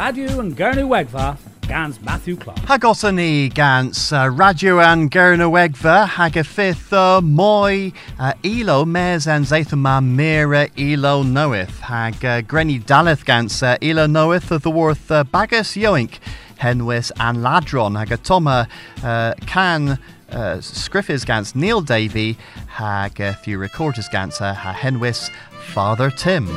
Radio and Gernu Wegva, gans Matthew Clark. Hagosani gans uh, Radio and Gernu Wegva, hagafith uh, moi uh, elo mes and zaithama mira elo knoweth, hag uh, grenny daleth gans uh, elo knoweth of the worth uh, bagus yoink, henwis and ladron, hag a toma uh, can uh, gans Neil Davy, hag a few recorders gans uh, ha henwis Father Tim.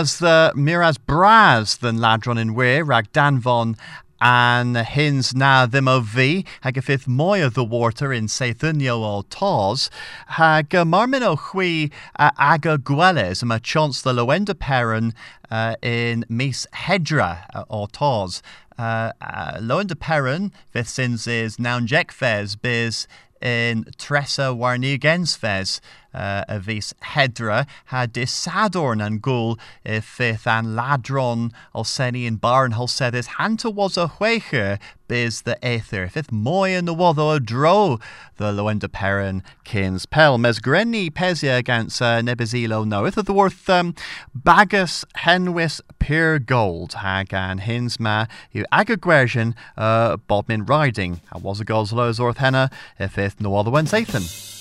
Miraz the Miraz Braz than Ladron in Weir, rag Danvon and hins na fi, hag y ffydd mwy o the water in seithynio o tos, hag uh, o chwi uh, aga gweles yma chance the Lowender Peran uh, in mis hedra uh, o tos. Uh, uh, Lowender Peran, fydd syns is jec fes, biz in Tressa Warni Gens fes. Uh, a vis hedra ha dis sadorn an gul if fifth an ladron olseni in barn holsedis hanta was a huecher biz the aether fifth moy in the wotho dro the Lowender Peran kins pel mes grenny pesia against uh, nebizilo knoweth of the worth um, bagus henwis pure gold hag an hinsma you agagwersion uh, bodmin riding I was a goals lows orth henna if it no other one's Ethan.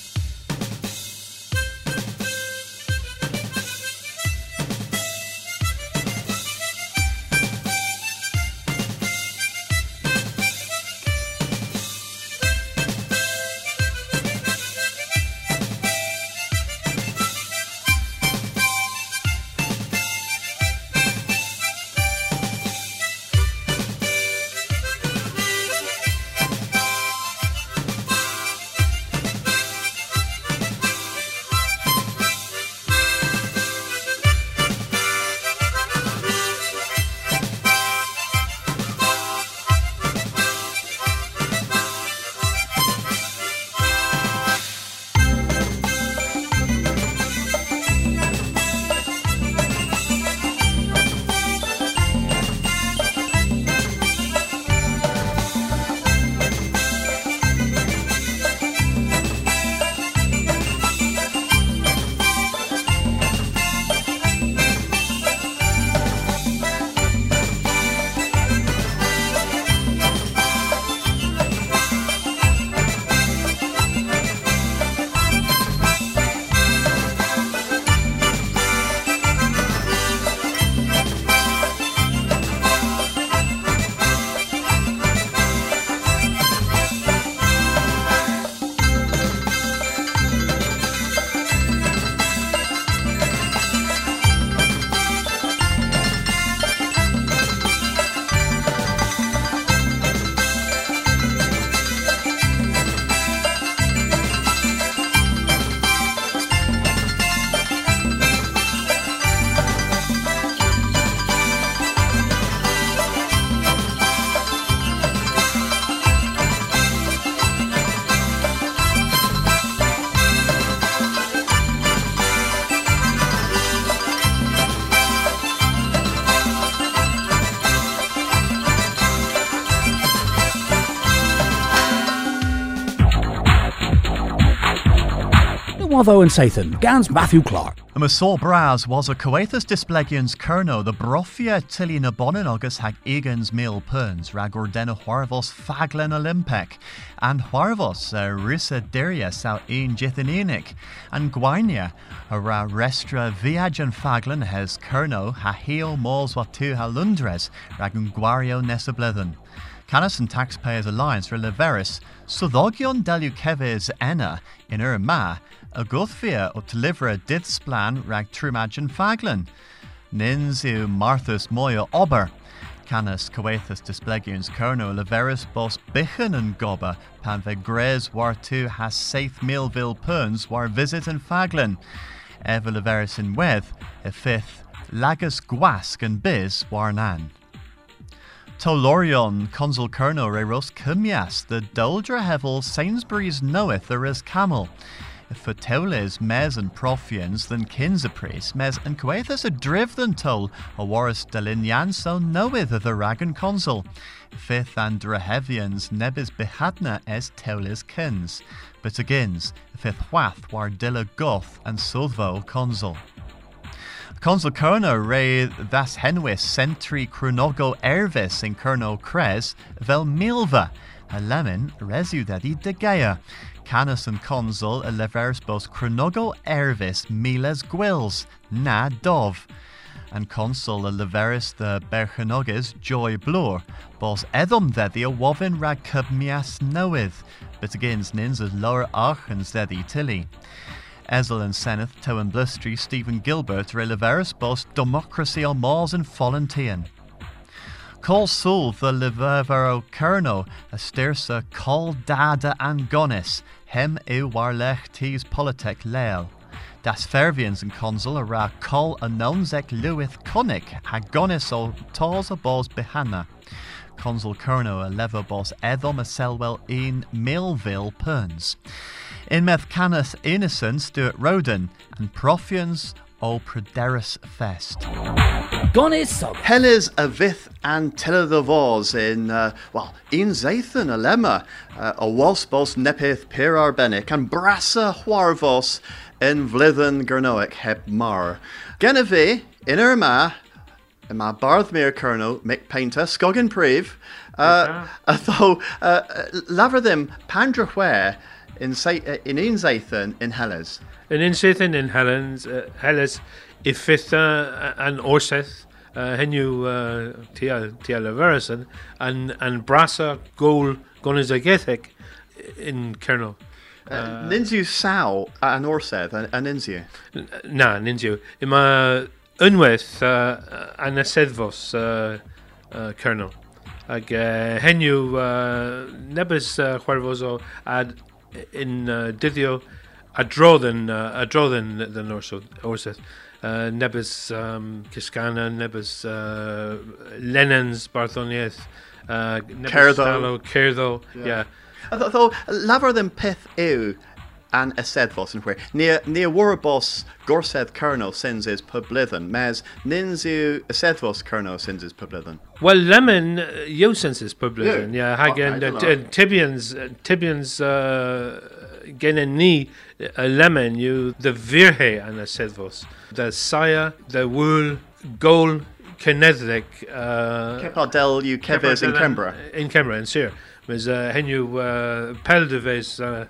Watho and Sathan, Gans Matthew Clark. Y sôl bras was a coethus displegians kerno the brofia tilly na bonin agus hag egans mil puns rag ordena huarvos faglen olympec and huarvos uh, risa deria sau ein jithinianic and guainia a ra restra viajan faglen hes kerno ha heel mols wat tu lundres rag un guario nesa Canis and Taxpayers Alliance for Leveris, Soddogion delu keves enna in ur a gothfia o telivra did splan rag trumagin faglan. Nins u Marthus moyo ober. Canis coethus displegians kerno leveris bos bichen and goba, pan ve gres war tu has saith milville perns war visit and faglan. Ever leveris in weth, a fifth, lagus guask and biz war nan. Tolorion, consul Kerno Reros Cumias, the Doldra Hevel Sainsbury's knoweth there is camel. For teules mes and profians than kinsapris, mes and coethus a driv than tol, a waris delinian so knoweth the ragan consul. Fifth and drahevians nebis behadna es teules kins, but agains, fifth wath war dilla goth and sulvo consul. Consul Kerno re das henwis centri chronogo ervis in Kerno cres vel milva, a lemon resu dedi de Gaia. Canis and consul a leveris bos chronogo ervis miles gwils, na dov. And consul a leveris the berchenoges joy blur, bos edom dedi a wovin rag cubmias noith, but against nins as lower archens dedi tilly. Ezel and Seneth, Towan Blustry, Stephen Gilbert, Releveris Bos, Democracy on Mars and Volunteer. Call Sul the Leververo Kerno, Astersa Call Dada Angonis, Hem e Warlech Tis Politek Leil. Das Fervians and Consul a ra Call Anonzek Lewith Konik, Hagonis o Tors a Bos Behana. Consul Kerno a Lever Bos Edom a Selwell in Millville Perns. In meth canis innocence at Roden, and profians all Proderus fest. Gone is sub. Helles a vith and teledovos in, uh, well, in Zathan a lemma, uh, a walsbos nepith pir arbenic, and brassa huarvos in vlithen gernoic heb mar. Genevieve, in Irma, in my Barthmere Colonel, Mick Paynter, Scoggin Priv, uh, though, uh, laver them pandra in, in in Zathan in Helles. In inzitten in Helens, uh, Helles ifitha an orseth uh, henu uh, tia tia leverison and and brasa gol gonizagethek in kernel. Uh, ninzu sao an orseth an ninzu. Na ninzu. Ima unweth uh, an asedvos uh, uh, kernel. Ag uh, uh, nebes uh, chwervozo ad in uh, diddio a drodden uh, a drodden den orso orseth uh, nebus um, Kiskana nebus uh, Lennon's Barthoniaeth uh, Cerdo Cerdo yeah, yeah. Though laver them pith ew an esedvos yn where near near warabos gorsedd kerno sins is publithen. Mes ninzu esedvos kerno sins is publithen. Well lemon uh, sins is publithen yeah, yeah hagen okay, uh, tibians uh, tibians uh, genen ni a lemon you the virhe and an sedvos the saya the wool goal kinesic uh you keves in Canberra in Canberra in Sir mes uh, henu uh, peldeves uh,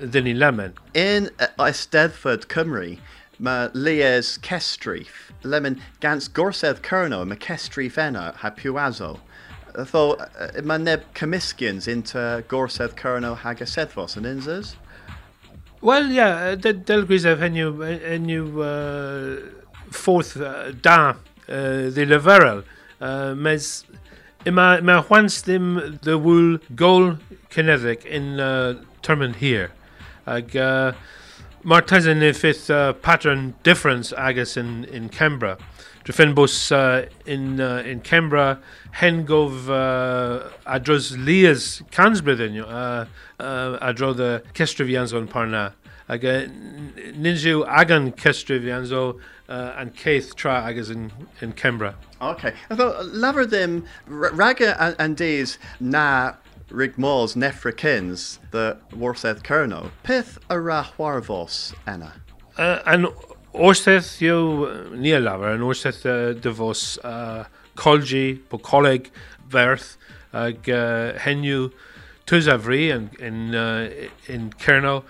Ddyn lemon. In uh, Eisteddfod Cymru, mae Lies Cestrif, lemon gans gorsedd Cerno, mae Cestrif enna ha piwazo. Tho, uh, mae neb cymysgians into gorsedd Cerno hag aseddfos yn unzas? Well, yeah, uh, del grisef henw, henw uh, fourth uh, da uh, the leverel. Uh, mes, ima, ima hwans ddim the wool goal kinetic in uh, termin here. ag uh, mar taisan i fith uh, pattern difference agus in, in Canberra. Dre fin bus uh, in, uh, in Canberra hen gov uh, adros lias cansbridin uh, uh, adro the kestravianzo parna. Ag uh, ninju agan kestravianzo uh, and Keith tra agus in, in Canberra. Okay. I thought laver them raga and, and days na rig mós nefrakins the warseth kerno. Pith a ra hwarvos enna. Uh, an orseth yo níl lawer an orseth uh, de vos uh, colgi po colleg verth ag uh, henju tus avri in in, uh, in kerno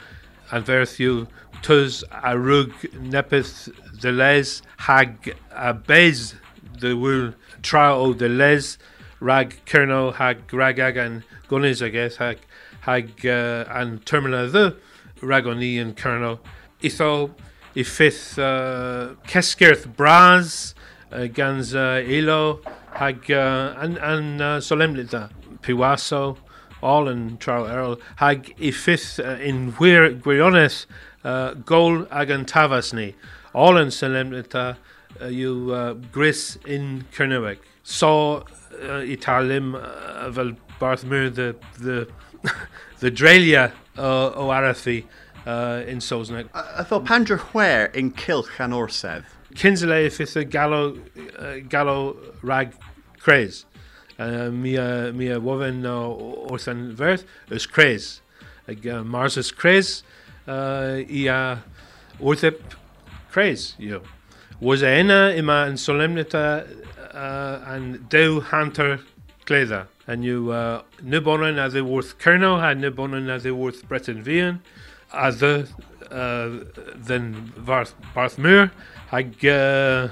an verth you tus a rug nepith de les hag a bez de wil tra o de les rag kerno hag ragag an gunis a guess hag hag uh, an terminal the ragoni and kernel. Itho i fifth uh, keskirth bras uh, uh, ilo hag uh, an an uh, solemnita piwaso all in Charles Earl hag i fifth uh, in where gwiriones uh, gol ag an tavasni all in solemnita uh, you uh, gris in Kernewek saw uh, Italim uh, fel Barthmere the the the Drelia uh, o Arathi uh, in Sosnag. I, thought Pandra where in Kilch and Orsedd. Kinsale if a gallo uh, gallo rag craze. Uh, mi a mi a woven uh, orthan verth is craze. Ag uh, Mars is craze. Uh, i a orthip craze. You was a ena ima in solemnita uh, and dew hunter cléide aniu uh, nubonan a bhí worth Kerno ha nubonan a bhí worth Breton Vian a the uh, den Barth Muir ag uh,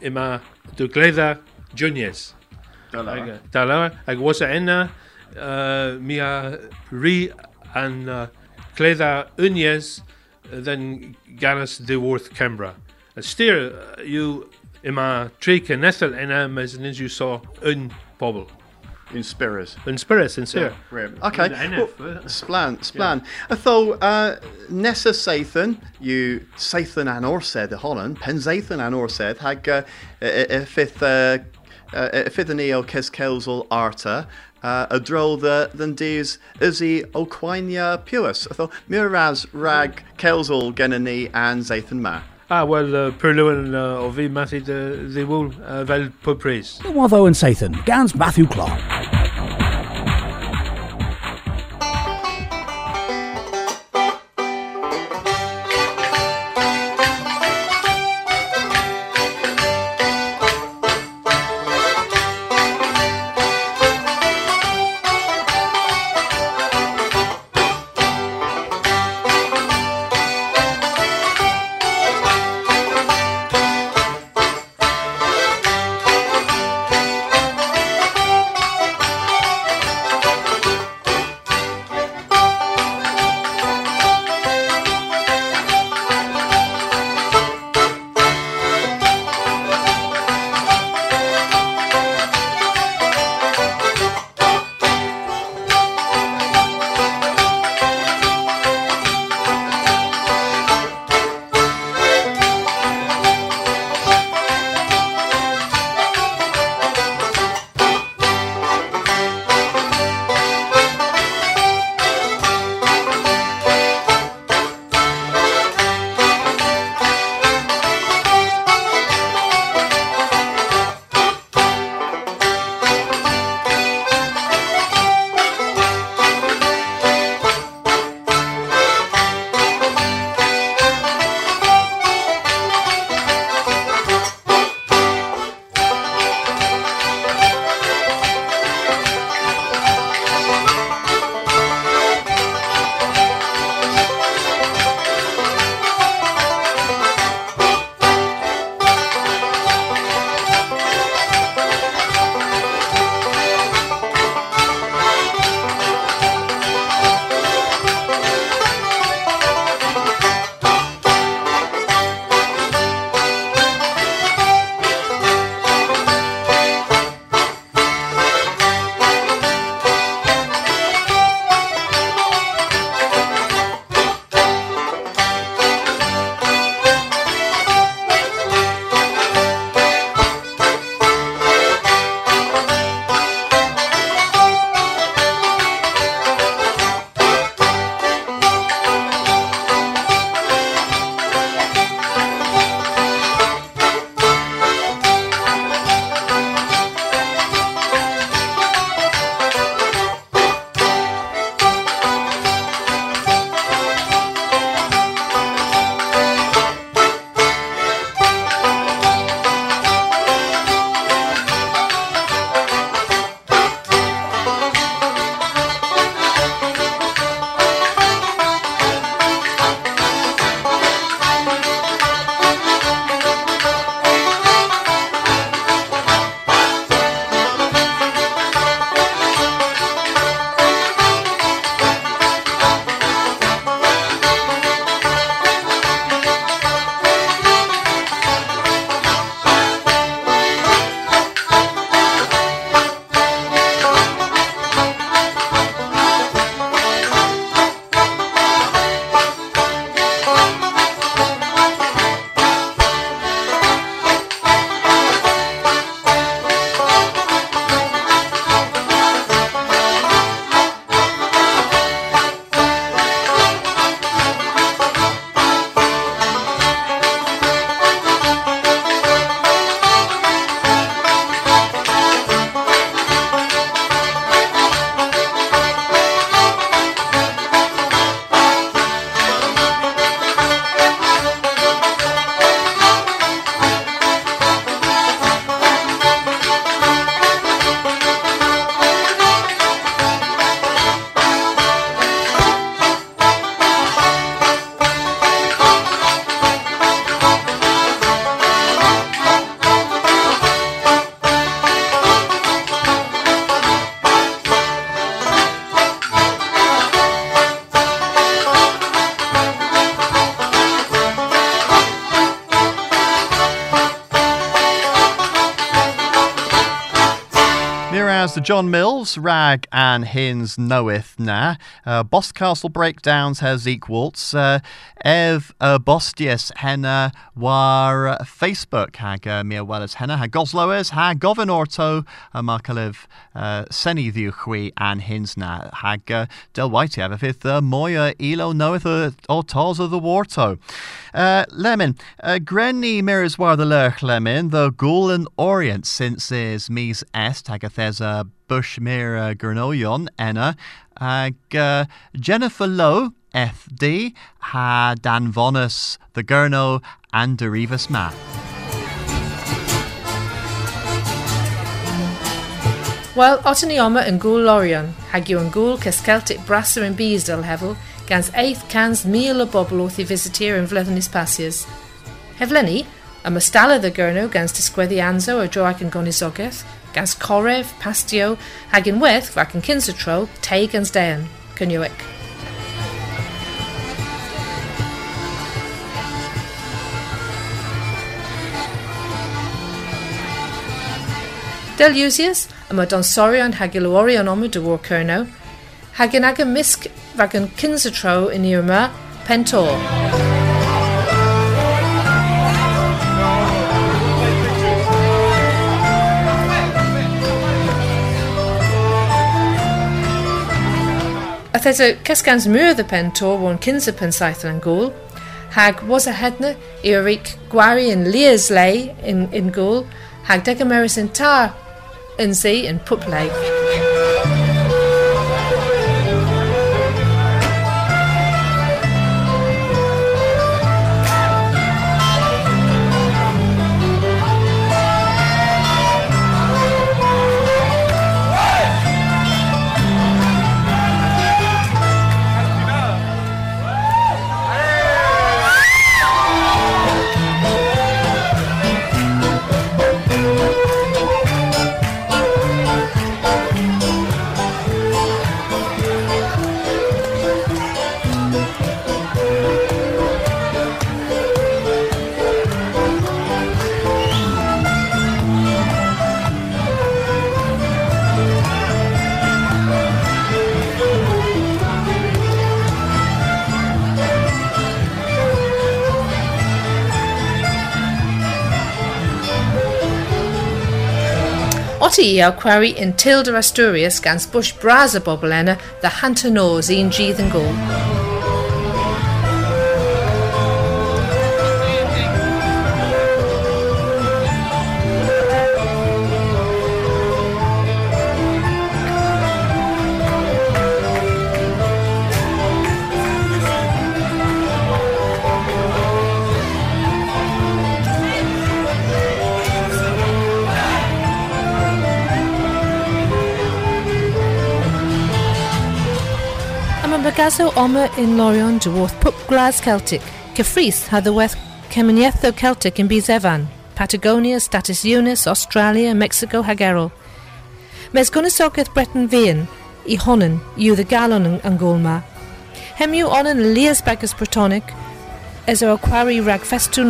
ima do gléide Juniors. Da lewer ag was a enna uh, mi ri an uh, cléide unies den ganas de worth Canberra. A steer uh, you ima trí nethel ina mes ninju saw un pobl. In Spirit. In Spirit, in Sir. Yeah, okay. Well, splan, splan. Yeah. Tho, uh, Nessa Sathan, you Sathan an Orsed, Holland, Pen Sathan an Orsed, hag uh, fifth uh, uh, Fiddanio Kes Kelsel Arta, uh, a droll the than dees Izzy O'Quinia Pewis. I thought Miraz Rag Kelsel Genani and Zathan Ma. Ah, well, uh, Perluan uh, o fi mathu dy ddiwyl uh, fel pwpris. Waddo and Sathan, Gans Matthew Clark. John Mills, Rag and Hins knoweth na. Uh, Boscastle breakdowns has equals. Uh, Ev uh, Bostius henna war Facebook hag uh, mir henna ha goslowers ha govern orto uh, markalev uh, seni ddiwchwi and hins na hag uh, del white have fifth uh, moya elo knoweth uh, o tos of the warto. Uh, lemon, uh, Grenny mirrors war the lurch lemon, the Gulen Orient since is mis est hag a uh, Gurnoyon enna ag uh, Jennifer Lowe FD ha Dan Vonus the Gurno and Derivas Ma. Wel, otyn ni oma yn gŵl lorion, hag yw yn gŵl cysgeltic brasser yn Beesdale hefel, gans eith cans mil o bobl wrth i visitir yn fleddyn ispasias. Heflenni, y mystala y gyrno gans disgweddi anzo o droag yn gonisogaeth, gans coref, pastio, hag yn weth fac yn cynsatro, tei gans dean, cynioic. Del Usius, y mae don sorion hag ilworion Ythed y cysgans mwyr y pentor won cynsa pensaeth yn gŵl, hag was a hedna ric gwari yn lias lei in, in gŵl, hag deg ymeris yn tar in yn pwp lei. I awr query in Tilda Asturias gans Bush Braza bobl enna the Hunter un gydd yn Bagazo Oma in Lorion dwarf Pup Glas Celtic, Cyffrys Hathaweth Ceminietho Celtic in Bizevan, Patagonia, Status Unis, Australia, Mexico Hagerol. Mes gwnesogaeth Breton Fian, i honen, yw the galon gólma. Hemiw onen Lias Bagus Bretonic, as o quarry rag festu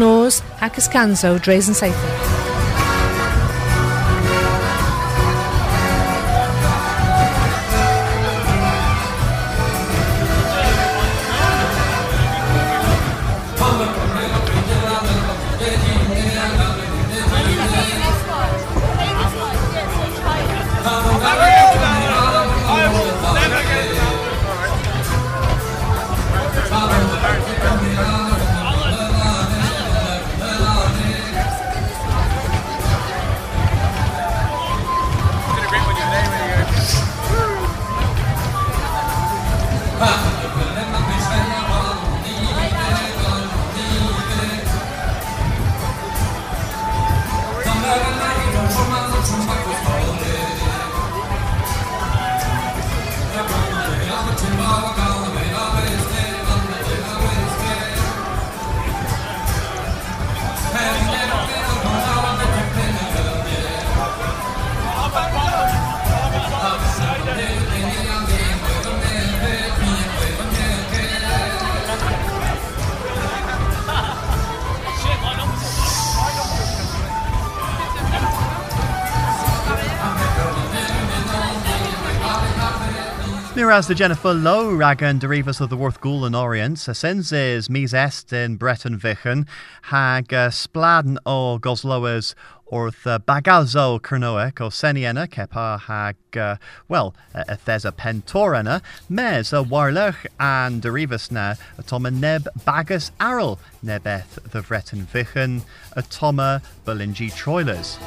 Miraz the Jennifer Low ragan derivas of the Worth Ghoul and Orient, senses mis est in Breton Vichen, hag uh, spladen o gosloes orth uh, bagalzo cernoic o seniena kepa hag, uh, well, uh, there's a pentorena, mes a warlech and derivas na atoma neb bagus Aral nebeth the Vreton Vichen, atoma belingi troilers.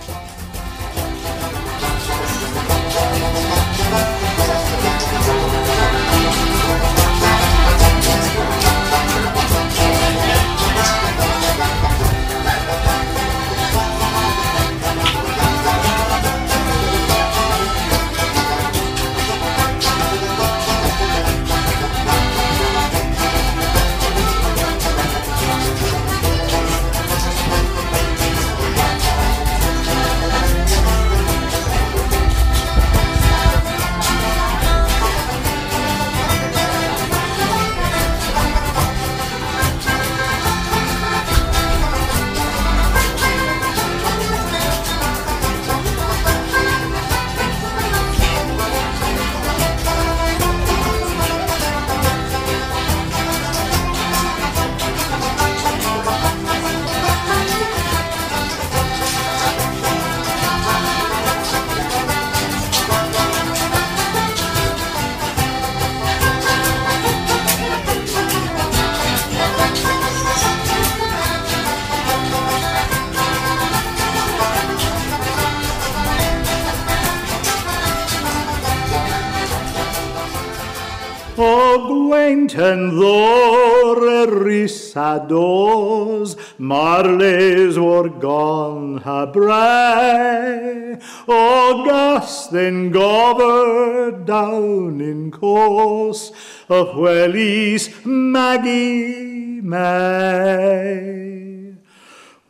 Tendor risados, marles orgon habre, august then gover down in course, of wellies Maggie May.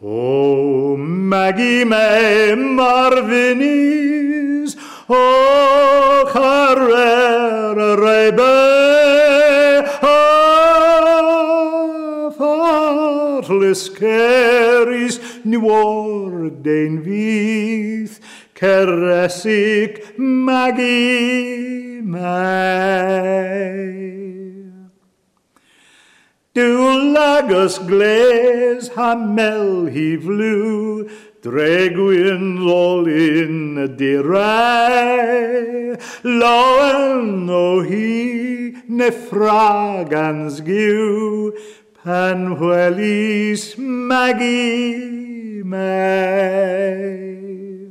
Oh, Maggie May Marvinis, oh, Carrera Rebe, heartless caris new ordain vith, caressic magi May. Du lagus gles hamel he flew, Dregwyn all in de rai, Loen o hi ne fragans giw, Pan hwelis Maggie May.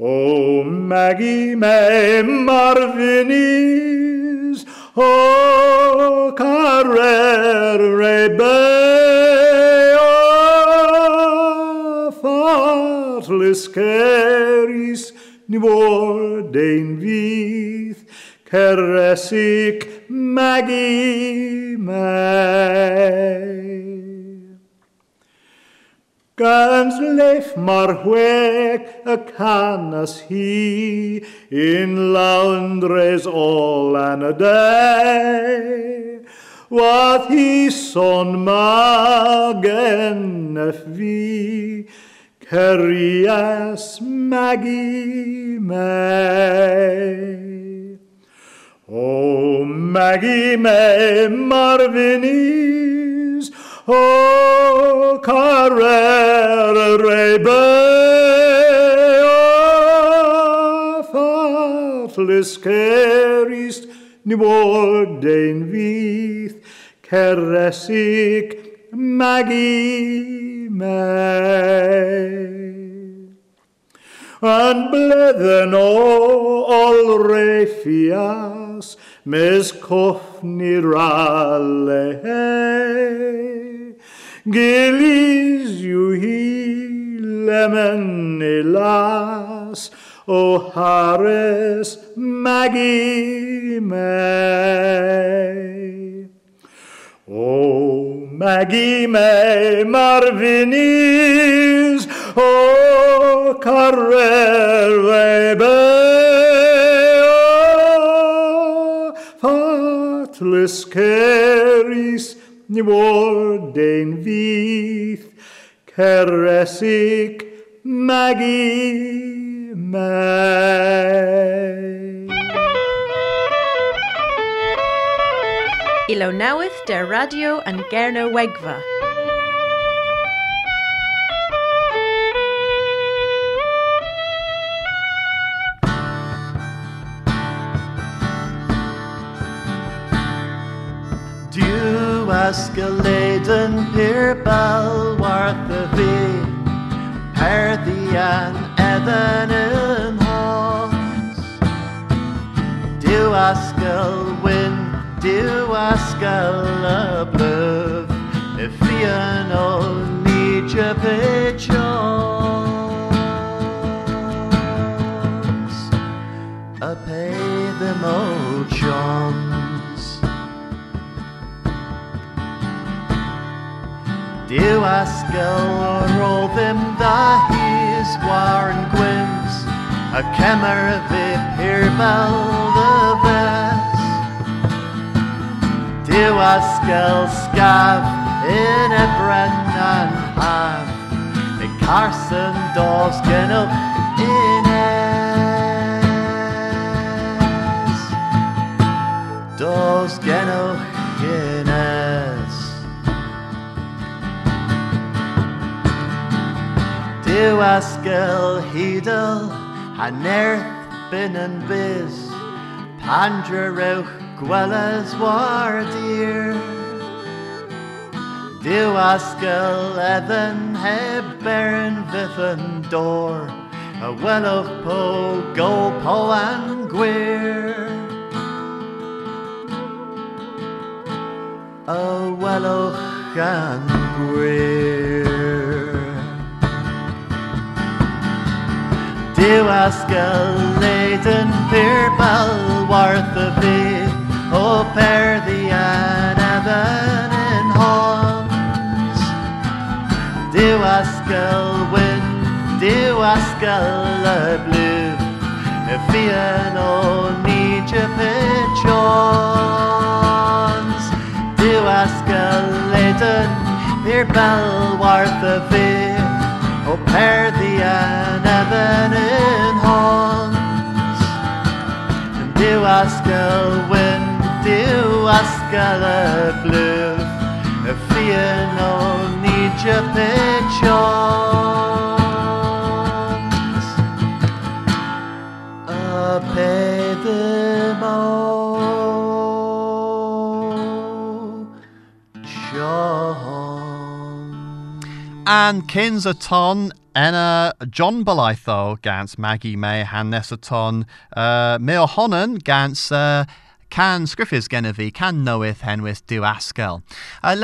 O Maggie May Marvinis, O carrer rebe, o fartless caris, new ordain vith, caressic Maggie. Gans leif mar hweg y canas hi in laundres all an a day. Wath hi son magen y fi, Cerias Maggie May. O Maggie May Marvinis, O carrera rebe, o fatless carist, new ordain vith, caressic Maggie May. And bledden o all refias, ralle Gilis he lemon elas, o Harris Maggie May. O Maggie May Marvinis, o Carrer les keris niorden vith, caressic magi mai. Ilonawith der radio and gerno wegva. Du askeleden per balwarth y fi Perddian edden yn hos Du askel wyn, du askel y blyf Y fi yn o nidio Y peidd ym o Johns Dyw asgel roedd ddim dda hys war yn gwyms A cemer y fi hirbel dy fes Dyw asgel scaf yn y brennan haf carson dos genwch ines Dos genwch Dyw asgel hydol a nerth bin yn bus Pandra rewch gweles war dir Dyw asgel edden heb beren fydd dor A welwch po go po an gwir. A welwch an gwir Dyw asgel leiden pyr balwarth y fi O perddian edden yn hons Dyw asgel wyn, dyw asgel y blwyf Y fi yn o nidio pitchons Dyw asgel leiden pyr balwarth y fi O perddian edden yn hons Dyw asgel wyn, dyw asgel y blwyf Y fi yn o nidio pitchons Y peth ym o John. And Kins a ton enna John Balaitho gans Maggie May hanes a ton uh, Mil Honan gans uh, can scriffis genevi can knoweth henwith du askel. Uh,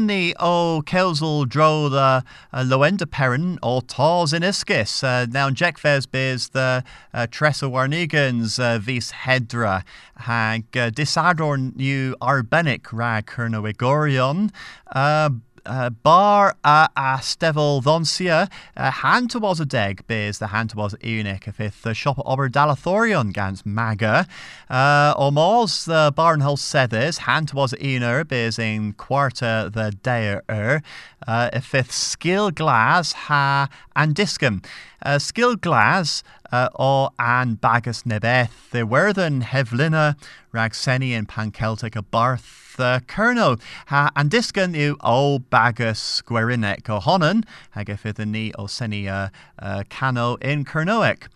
ni o Kelsel dro the uh, Lowender Peran o Tars in Iskis. Uh, now Jack Fes bears the uh, Tressa Warnigans uh, vis Hedra hag uh, disador new arbenic rag Kernowigorion. Uh, uh, bar a, a stevel dhonsia uh, hand towards a deg beers the hand towards unic if it the shop ober dalathorion gans maga. Uh, o mors the barnhull sethers hand towards ener beers in quarter the day er uh, if skill glass ha and discum uh, skill glass uh, o an bagus nebeth the werthen hevlina ragseni and panceltic a barth uh, Kerno ha an discan yw o bagus gwerinec o honan hag effydd yn ni o seni uh, uh, cano in Kernoec.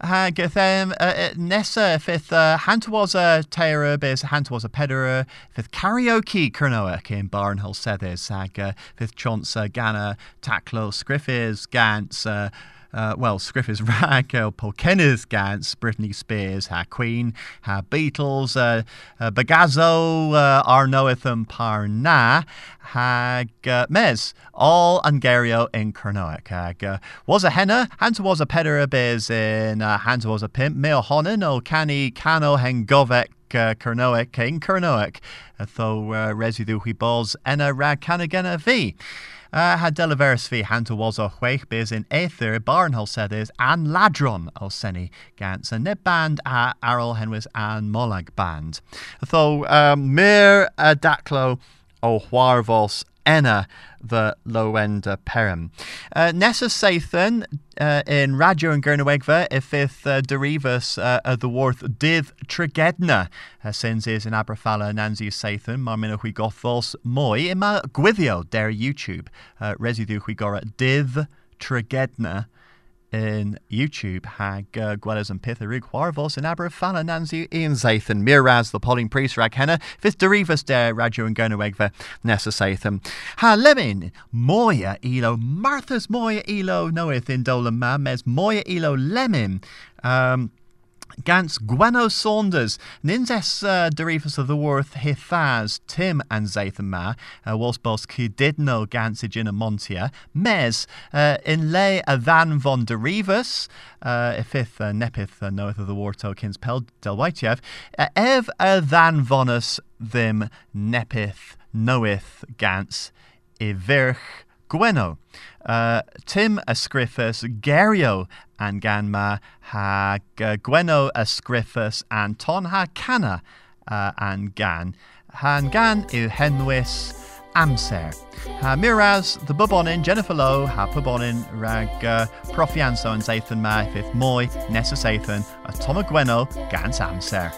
Hag effym uh, nesa fydd uh, a teira bys hant was a pedera fydd karaoke Kernoec in Barnhill Sethys hag uh, fydd chons uh, gana taclo sgriffis gans uh, uh, well, Scriffers Rag, uh, Paul Kenneth Gantz, Britney Spears, ha Queen, ha Beatles, uh, uh, Bagazzo, uh, Arnoethum Parna, hag uh, Mez, all Angario in Kernoek. Hag uh, was a henna, Hanta was a pedera biz in uh, Hanta was a pimp, Meo Honan, o Cani Cano Hengovek uh, Kernoek in Kernoek, though uh, residue hui balls enna rag canagena v. Uh, had Delaveris fi hanta was o chweich biz in aether barnhol sedys an ladron o seni gans a neb band a arol henwys an molag band. Though um, mir a daclo o Huarvos enna the low-end uh, perim. Uh, Nessa Sathan uh, in Radio and Gernawegva if if uh, derivus uh, the worth dith trigedna uh, since is in Aberfala Nancy Sathan mar minna hui gothos moi ima gwithio der YouTube uh, residue hui gora dith trigedna in YouTube hag uh, gweles and pitha rig warvos in Aberfala Nancy Ian Zathan Miraz the polling priest rag henna fifth derivus der radio and gonawegva nessa Zathan ha lemin moya elo Martha's moya elo knoweth in dolan ma mes moya elo lemon um Gans Gwenno Saunders, Ninzes uh, of the Worth Hithaz, Tim and Zathan Ma, uh, Wolsbos Kudidno Gansig in Montia, Mes, uh, in lay a van von Derivus, uh, ifith uh, nepith uh, knoweth of the war tokens pel delwaitiev, uh, ev a van vonus them nepith knoweth gans ivirch Gwenno. Uh, Tim ysgriffus Gerio and Ganma ha Gwenno ysgriffus and Ton ha Cana uh, and Gan. Han Gan yw henwys amser. Ha miraz the bubonin Jennifer Lowe ha pubonin rag uh, profianso and Zathan ma if moi nessa Zathan a Tom Gwenno gans amser.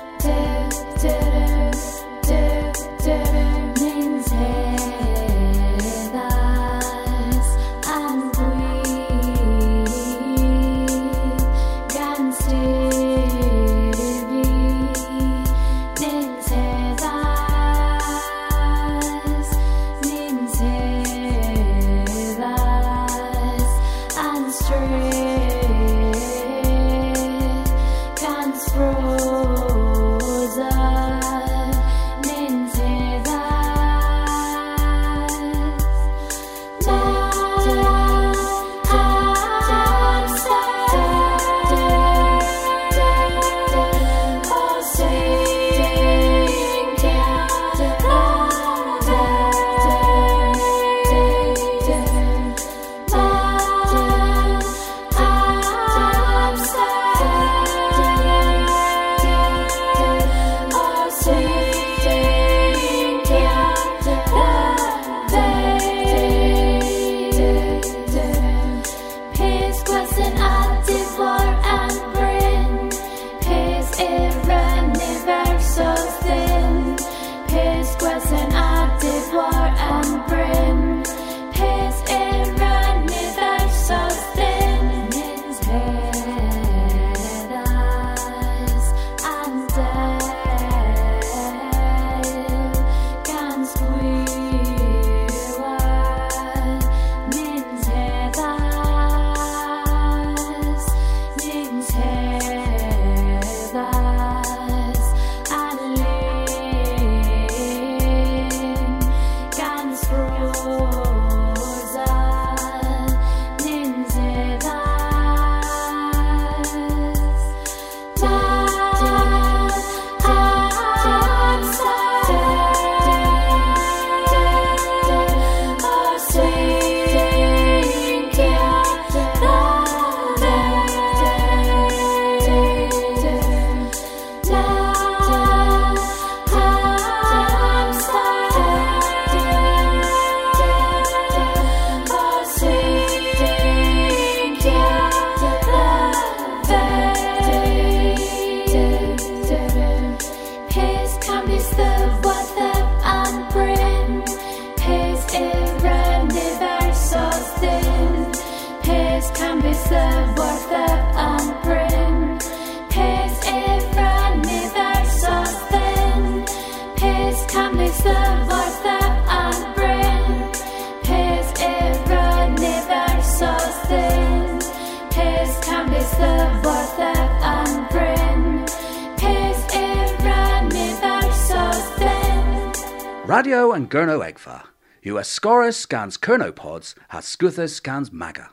Ascorus scans Kernopods, has Scuthus scans Maga.